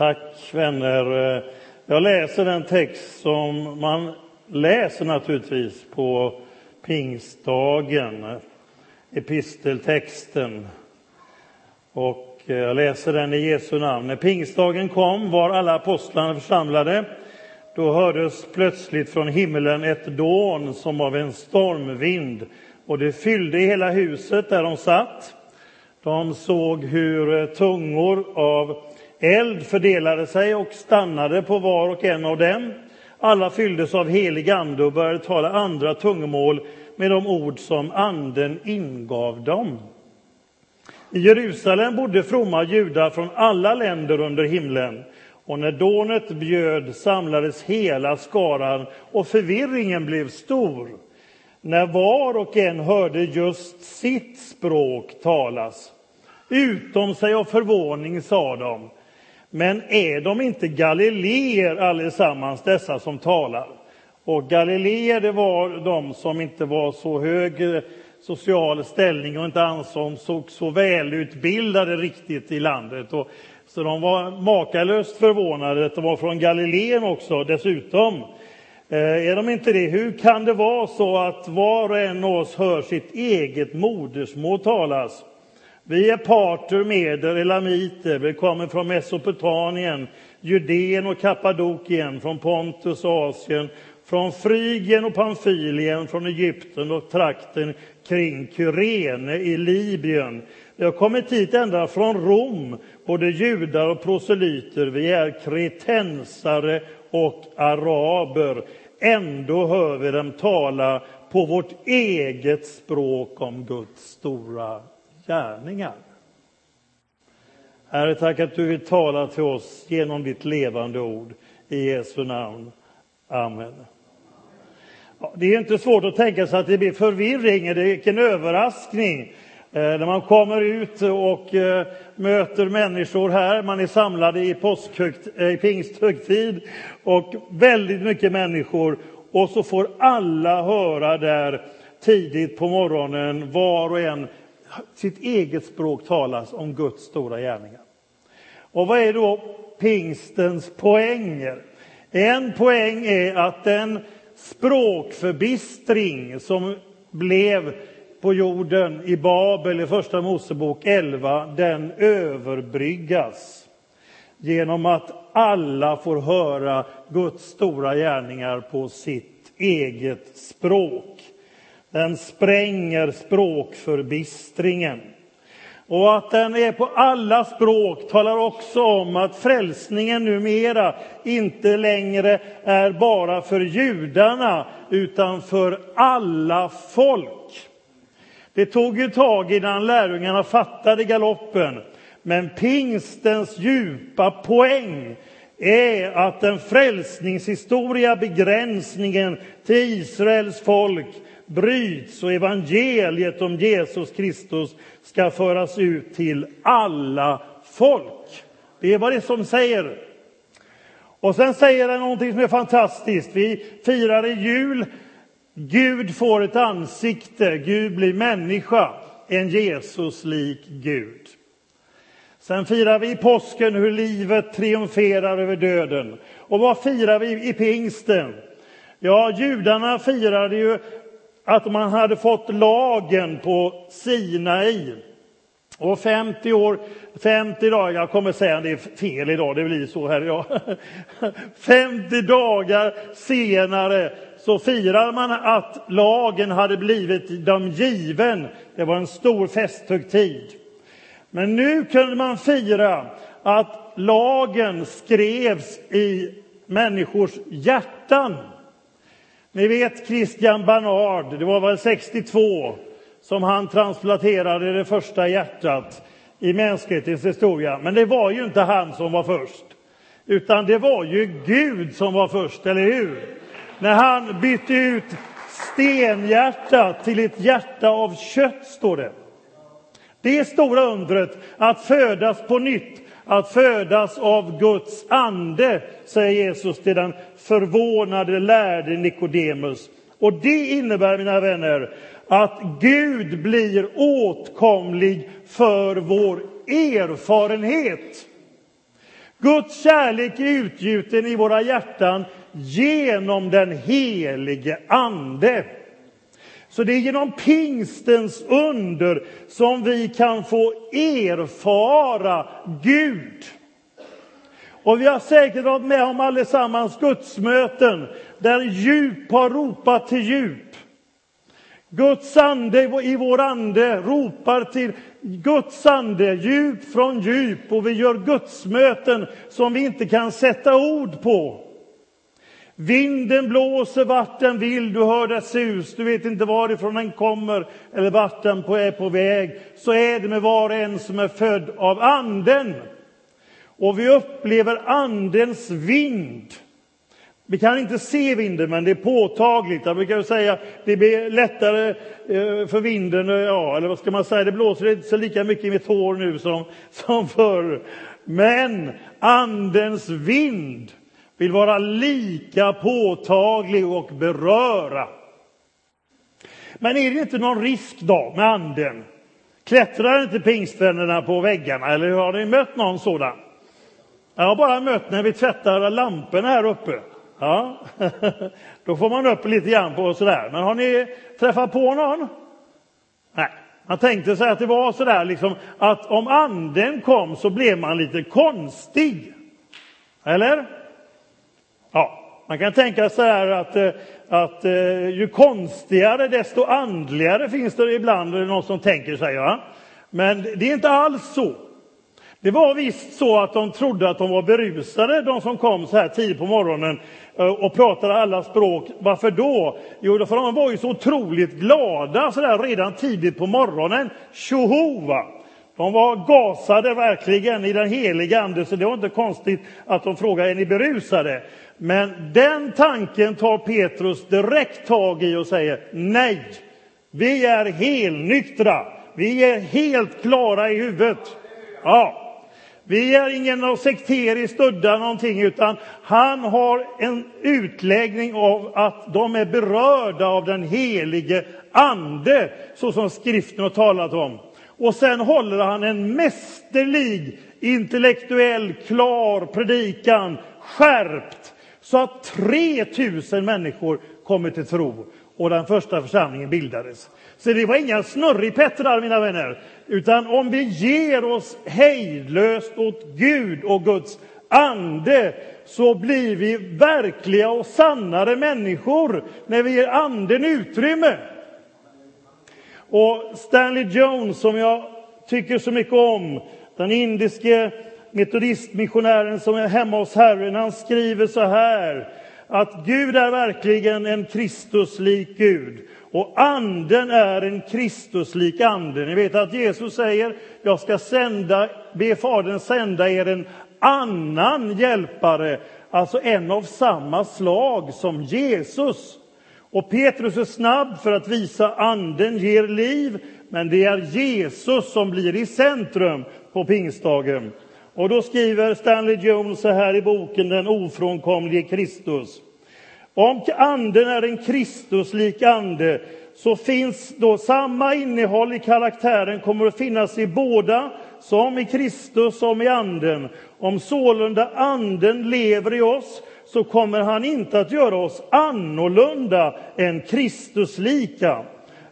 Tack vänner. Jag läser den text som man läser naturligtvis på pingstdagen, episteltexten. Och eh, jag läser den i Jesu namn. När pingstdagen kom var alla apostlarna församlade. Då hördes plötsligt från himmelen ett dån som av en stormvind och det fyllde hela huset där de satt. De såg hur tungor av eld fördelade sig och stannade på var och en av dem. Alla fylldes av helig ande och började tala andra tungomål med de ord som anden ingav dem. I Jerusalem bodde fromma judar från alla länder under himlen. Och när dånet bjöd samlades hela skaran och förvirringen blev stor. När var och en hörde just sitt språk talas. Utom sig av förvåning sa de, men är de inte galileer allesammans, dessa som talar? Och galileer, det var de som inte var så hög social ställning och inte ansågs så välutbildade riktigt i landet. Och, så de var makalöst förvånade att de var från Galileen också dessutom. Eh, är de inte det? Hur kan det vara så att var och en av oss hör sitt eget modersmål talas? Vi är parter, meder, elamiter. Vi kommer från Mesopotamien, Judeen och Kappadokien, från Pontus och Asien, från Frygien och Pamfylien, från Egypten och trakten kring Kyrene i Libyen. Vi har kommit hit ända från Rom, både judar och proselyter. Vi är kretensare och araber. Ändå hör vi dem tala på vårt eget språk om Guds stora gärningar. Herre, tack att du vill tala till oss genom ditt levande ord. I Jesu namn. Amen. Ja, det är inte svårt att tänka sig att det blir förvirring, vilken överraskning eh, när man kommer ut och eh, möter människor här. Man är samlade i, eh, i pingsthögtid och väldigt mycket människor. Och så får alla höra där tidigt på morgonen, var och en sitt eget språk talas om Guds stora gärningar. Och vad är då pingstens poänger? En poäng är att den språkförbistring som blev på jorden i Babel i Första Mosebok 11, den överbryggas genom att alla får höra Guds stora gärningar på sitt eget språk. Den spränger språkförbistringen. Och att den är på alla språk talar också om att frälsningen numera inte längre är bara för judarna utan för alla folk. Det tog ju tag innan lärjungarna fattade galoppen. Men pingstens djupa poäng är att den frälsningshistoria begränsningen till Israels folk bryts och evangeliet om Jesus Kristus ska föras ut till alla folk. Det är vad det är som säger. Och sen säger han någonting som är fantastiskt. Vi firar i jul. Gud får ett ansikte, Gud blir människa, en Jesus-lik Gud. Sen firar vi i påsken hur livet triumferar över döden. Och vad firar vi i pingsten? Ja, judarna firade ju att man hade fått lagen på Sinai. Och 50 år, 50 dagar, jag kommer säga det är fel idag, det blir så här idag. 50 dagar senare så firar man att lagen hade blivit dem given. Det var en stor festhögtid. Men nu kunde man fira att lagen skrevs i människors hjärtan. Ni vet Christian Barnard, det var väl 62 som han transplanterade det första hjärtat i mänsklighetens historia. Men det var ju inte han som var först, utan det var ju Gud som var först, eller hur? När han bytte ut stenhjärtat till ett hjärta av kött, står det. Det är stora undret att födas på nytt att födas av Guds ande, säger Jesus till den förvånade lärde Nikodemus. Och det innebär, mina vänner, att Gud blir åtkomlig för vår erfarenhet. Guds kärlek är utgjuten i våra hjärtan genom den helige Ande. Så det är genom pingstens under som vi kan få erfara Gud. Och vi har säkert varit med om allesammans gudsmöten där djup har ropat till djup. Guds ande i vår ande ropar till Guds ande djup från djup och vi gör gudsmöten som vi inte kan sätta ord på. Vinden blåser vart den vill, du hör dess sus, du vet inte varifrån den kommer eller vart den är på väg. Så är det med var och en som är född av Anden. Och vi upplever Andens vind. Vi kan inte se vinden, men det är påtagligt. Jag brukar säga det blir lättare eh, för vinden, eh, ja, eller vad ska man säga, det blåser inte så lika mycket i mitt hår nu som, som förr. Men Andens vind vill vara lika påtaglig och beröra. Men är det inte någon risk då med anden? Klättrar inte pingstvännerna på väggarna eller har ni mött någon sådan? Jag har bara mött när vi tvättar lamporna här uppe. Ja, då får man upp lite grann på sådär. Men har ni träffat på någon? Nej, man tänkte sig att det var sådär liksom att om anden kom så blev man lite konstig. Eller? Ja, man kan tänka så här att, eh, att eh, ju konstigare desto andligare finns det ibland, det någon som tänker sig. Ja? Men det är inte alls så. Det var visst så att de trodde att de var berusade, de som kom så här tidigt på morgonen eh, och pratade alla språk. Varför då? Jo, för de var ju så otroligt glada så där redan tidigt på morgonen. Tjoho! De var gasade verkligen i den heliga ande, så det var inte konstigt att de frågade är ni berusade. Men den tanken tar Petrus direkt tag i och säger nej, vi är helnyktra. Vi är helt klara i huvudet. Ja, vi är ingen sekteriskt stödda. någonting, utan han har en utläggning av att de är berörda av den helige ande, så som skriften har talat om. Och sen håller han en mästerlig, intellektuell, klar predikan, skärpt, så att 3000 människor kommer till tro och den första församlingen bildades. Så det var inga snurrigpettrar, mina vänner, utan om vi ger oss hejdlöst åt Gud och Guds ande så blir vi verkliga och sannare människor när vi ger anden utrymme. Och Stanley Jones, som jag tycker så mycket om, den indiske metodistmissionären som är hemma hos Herren, han skriver så här att Gud är verkligen en Kristuslik Gud och anden är en Kristuslik ande. Ni vet att Jesus säger, jag ska sända, be Fadern sända er en annan hjälpare, alltså en av samma slag som Jesus. Och Petrus är snabb för att visa anden ger liv, men det är Jesus som blir i centrum på pingstdagen. Och då skriver Stanley Jones så här i boken Den ofrånkomlige Kristus. Om anden är en Kristuslik ande så finns då samma innehåll i karaktären kommer att finnas i båda, som i Kristus, som i anden. Om sålunda anden lever i oss så kommer han inte att göra oss annorlunda än Kristuslika.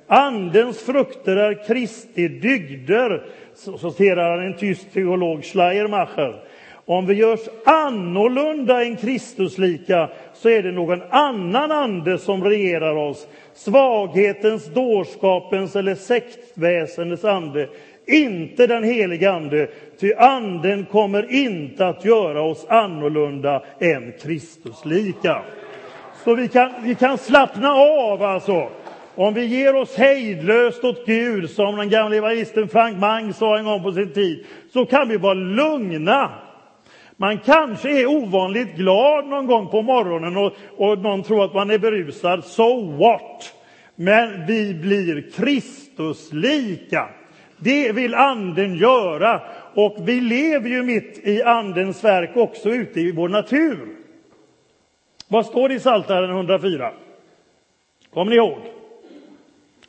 Andens frukter är Kristi dygder, så citerar en tysk teolog, Schleiermacher. Om vi görs annorlunda än Kristuslika så är det någon annan ande som regerar oss. Svaghetens, dårskapens eller sektväsendets ande. Inte den helige Ande, ty Anden kommer inte att göra oss annorlunda än Kristuslika. Så vi kan, vi kan slappna av alltså. Om vi ger oss hejdlöst åt Gud, som den gamle evangelisten Frank Mang sa en gång på sin tid, så kan vi vara lugna. Man kanske är ovanligt glad någon gång på morgonen och, och någon tror att man är berusad. So what? Men vi blir Kristuslika. Det vill Anden göra. Och vi lever ju mitt i Andens verk också ute i vår natur. Vad står det i Psaltaren 104? Kommer ni ihåg?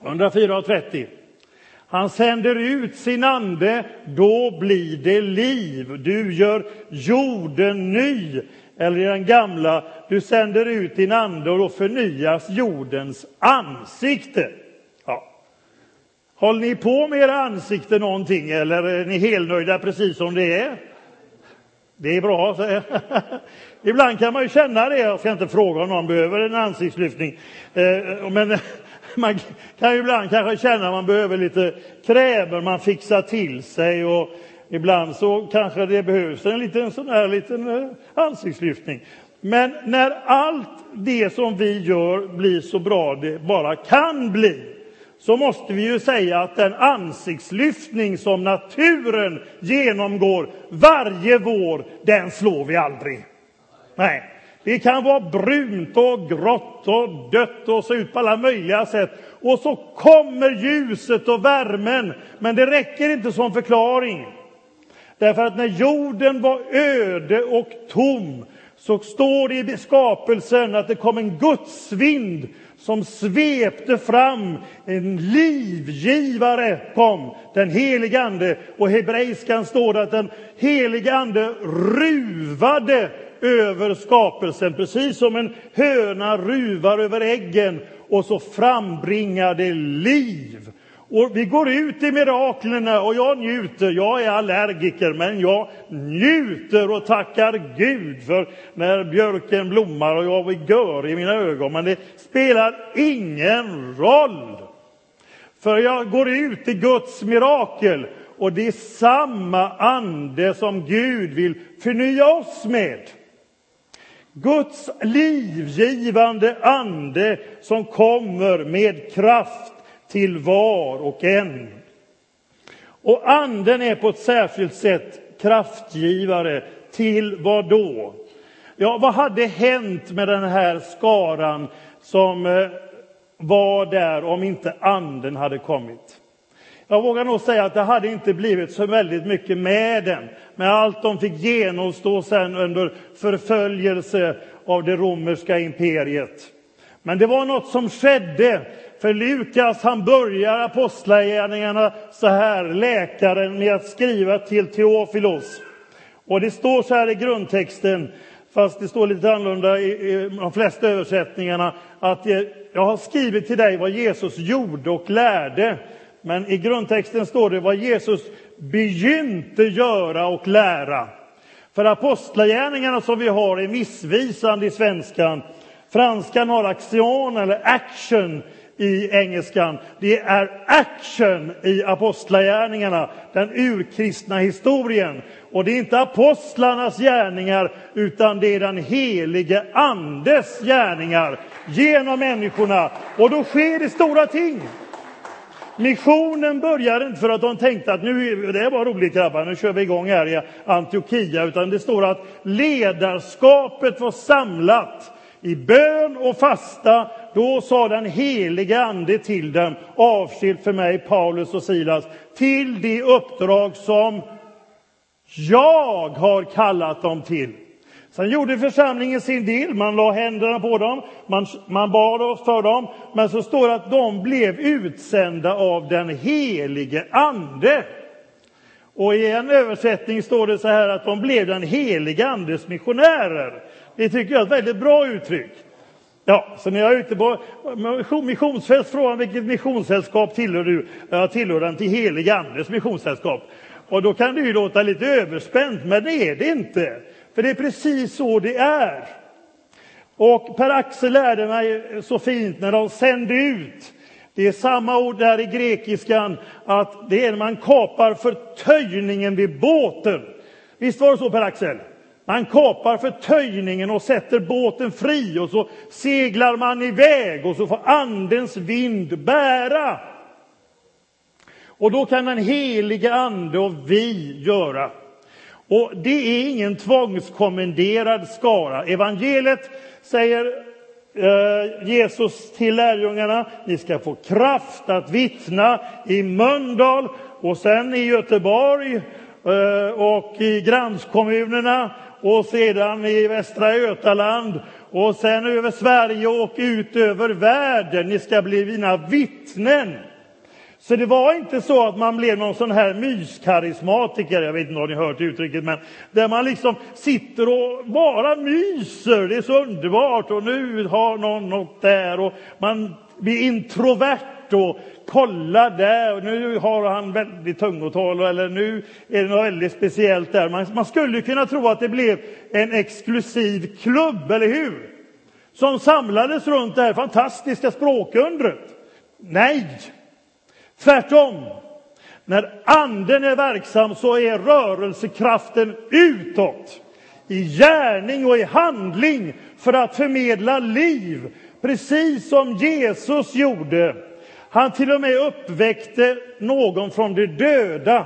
104 30. Han sänder ut sin ande, då blir det liv. Du gör jorden ny. Eller i den gamla, du sänder ut din ande och då förnyas jordens ansikte. Ja. Håller ni på med era ansikten någonting eller är ni helnöjda precis som det är? Det är bra, säger Ibland kan man ju känna det. Jag ska inte fråga om någon behöver en ansiktslyftning. Eh, men man kan ju ibland kanske känna att man behöver lite krämer man fixar till sig. Och ibland så kanske det behövs en liten sån här liten eh, ansiktslyftning. Men när allt det som vi gör blir så bra det bara kan bli så måste vi ju säga att den ansiktslyftning som naturen genomgår varje vår, den slår vi aldrig. Nej, det kan vara brunt och grått och dött och se ut på alla möjliga sätt. Och så kommer ljuset och värmen, men det räcker inte som förklaring. Därför att när jorden var öde och tom så står det i skapelsen att det kom en gudsvind som svepte fram. En livgivare kom, den helige Ande. Och hebreiskan står det att den helige Ande ruvade över skapelsen, precis som en höna ruvar över äggen och så frambringar det liv. Och vi går ut i miraklerna och jag njuter. Jag är allergiker, men jag njuter och tackar Gud för när björken blommar och jag blir gör i mina ögon. Men det spelar ingen roll. För jag går ut i Guds mirakel och det är samma ande som Gud vill förnya oss med. Guds livgivande ande som kommer med kraft till var och en. Och anden är på ett särskilt sätt kraftgivare till vad då? Ja, vad hade hänt med den här skaran som eh, var där om inte anden hade kommit? Jag vågar nog säga att det hade inte blivit så väldigt mycket med den, med allt de fick genomstå sen under förföljelse av det romerska imperiet. Men det var något som skedde, för Lukas han börjar apostlagärningarna så här, läkaren, med att skriva till Teofilos. Och det står så här i grundtexten, fast det står lite annorlunda i, i de flesta översättningarna, att eh, jag har skrivit till dig vad Jesus gjorde och lärde. Men i grundtexten står det vad Jesus begynte göra och lära. För apostlagärningarna som vi har är missvisande i svenskan. Franskan har action eller action i engelskan. Det är action i apostlagärningarna, den urkristna historien. Och det är inte apostlarnas gärningar, utan det är den helige Andes gärningar genom människorna. Och då sker det stora ting. Missionen började inte för att de tänkte att nu, det var roligt grabbar, nu kör vi igång här i Antiochia, utan det står att ledarskapet var samlat i bön och fasta. Då sa den helige ande till dem, avskilt för mig, Paulus och Silas, till det uppdrag som jag har kallat dem till. Sen gjorde församlingen sin del, man la händerna på dem, man, man bad för dem, men så står det att de blev utsända av den helige Ande. Och i en översättning står det så här att de blev den helige Andes missionärer. Det tycker jag är ett väldigt bra uttryck. Ja, så när jag är ute på missionsfält frågar vilket missionssällskap tillhör du? Jag tillhör den till helig Andes missionssällskap. Och då kan det ju låta lite överspänt, men det är det inte. För det är precis så det är. Och Per-Axel lärde mig så fint när de sände ut. Det är samma ord där i grekiskan, att det är när man kapar förtöjningen vid båten. Visst var det så Per-Axel? Man kapar förtöjningen och sätter båten fri och så seglar man iväg och så får andens vind bära. Och då kan den helige ande och vi göra. Och det är ingen tvångskommenderad skara. Evangeliet säger eh, Jesus till lärjungarna, ni ska få kraft att vittna i Mölndal och sen i Göteborg eh, och i grannkommunerna och sedan i Västra Götaland och sen över Sverige och ut över världen. Ni ska bli mina vittnen. Så det var inte så att man blev någon sån här myskarismatiker, jag vet inte om ni har hört uttrycket, men där man liksom sitter och bara myser, det är så underbart och nu har någon något där och man blir introvert och kollar där och nu har han väldigt tungotal eller nu är det något väldigt speciellt där. Man, man skulle kunna tro att det blev en exklusiv klubb, eller hur? Som samlades runt det här fantastiska språkundret. Nej! Tvärtom. När anden är verksam så är rörelsekraften utåt. I gärning och i handling för att förmedla liv. Precis som Jesus gjorde. Han till och med uppväckte någon från de döda.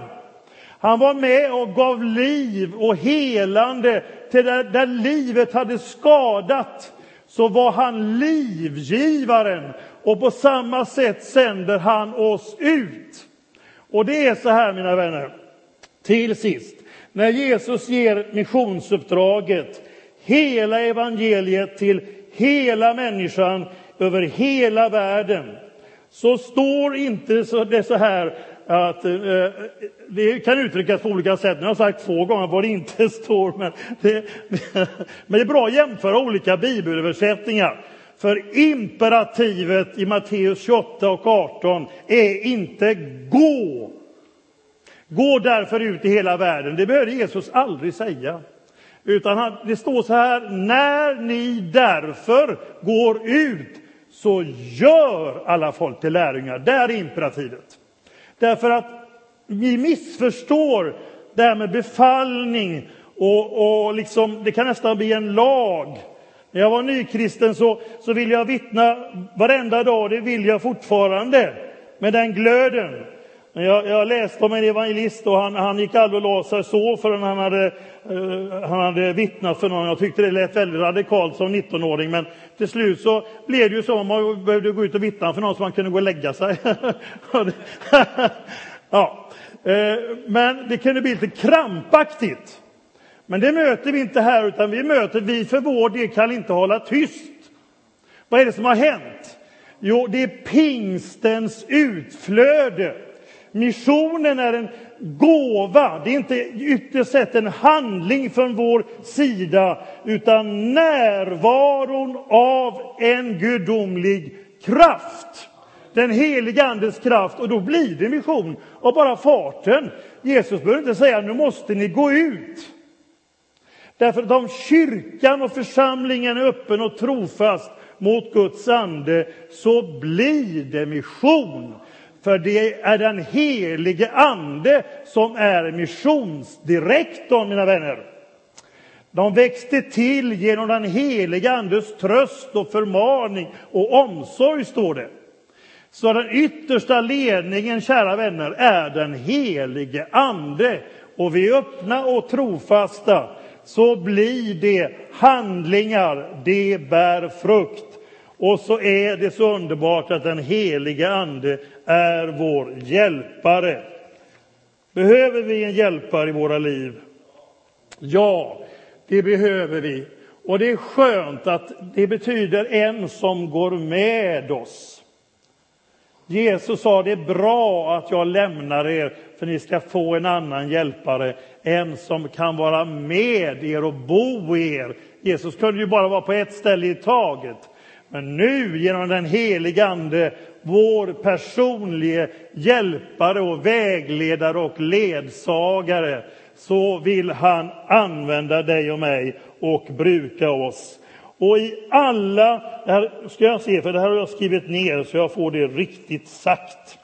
Han var med och gav liv och helande till där, där livet hade skadat. Så var han livgivaren och på samma sätt sänder han oss ut. Och det är så här, mina vänner, till sist, när Jesus ger missionsuppdraget, hela evangeliet till hela människan över hela världen, så står inte det så här att eh, det kan uttryckas på olika sätt. Nu har jag sagt två gånger vad det inte står, men det, men det är bra att jämföra olika bibelöversättningar. För imperativet i Matteus 28 och 18 är inte gå. Gå därför ut i hela världen. Det behövde Jesus aldrig säga. Utan han, det står så här, när ni därför går ut så gör alla folk till lärjungar. Där är imperativet. Därför att vi missförstår det här med befallning och, och liksom, det kan nästan bli en lag. När jag var nykristen så, så ville jag vittna varenda dag, det vill jag fortfarande, med den glöden. Jag, jag läste om en evangelist och han, han gick aldrig och la sig så förrän han hade, uh, han hade vittnat för någon. Jag tyckte det lät väldigt radikalt som 19-åring, men till slut så blev det ju så att man behövde gå ut och vittna för någon så man kunde gå och lägga sig. ja. Uh, men det kunde bli lite krampaktigt. Men det möter vi inte här, utan vi möter, vi för vår del kan inte hålla tyst. Vad är det som har hänt? Jo, det är pingstens utflöde. Missionen är en gåva, det är inte ytterst sett en handling från vår sida, utan närvaron av en gudomlig kraft. Den heliga Andes kraft, och då blir det mission av bara farten. Jesus behöver inte säga nu måste ni gå ut. Därför att om kyrkan och församlingen är öppen och trofast mot Guds ande så blir det mission. För det är den helige ande som är missionsdirektorn, mina vänner. De växte till genom den helige Andes tröst och förmaning och omsorg, står det. Så den yttersta ledningen, kära vänner, är den helige Ande. Och vi är öppna och trofasta så blir det handlingar, det bär frukt. Och så är det så underbart att den heliga Ande är vår hjälpare. Behöver vi en hjälpare i våra liv? Ja, det behöver vi. Och det är skönt att det betyder en som går med oss. Jesus sa det är bra att jag lämnar er för ni ska få en annan hjälpare, en som kan vara med er och bo i er. Jesus kunde ju bara vara på ett ställe i taget. Men nu genom den helige Ande, vår personlige hjälpare och vägledare och ledsagare, så vill han använda dig och mig och bruka oss. Och i alla, det här ska jag se, för det här har jag skrivit ner så jag får det riktigt sagt.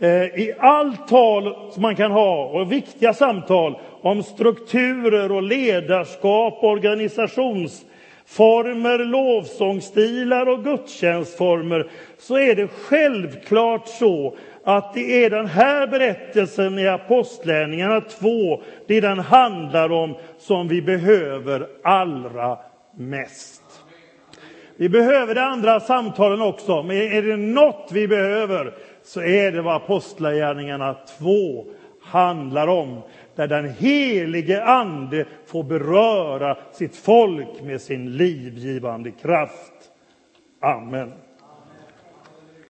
Eh, I allt tal som man kan ha, och viktiga samtal om strukturer och ledarskap, organisationsformer, lovsångsstilar och gudstjänstformer, så är det självklart så att det är den här berättelsen i Apostlärningarna 2, det den handlar om, som vi behöver allra mest. Vi behöver de andra samtalen också, men är det något vi behöver så är det vad Apostlagärningarna 2 handlar om. Där den helige Ande får beröra sitt folk med sin livgivande kraft. Amen.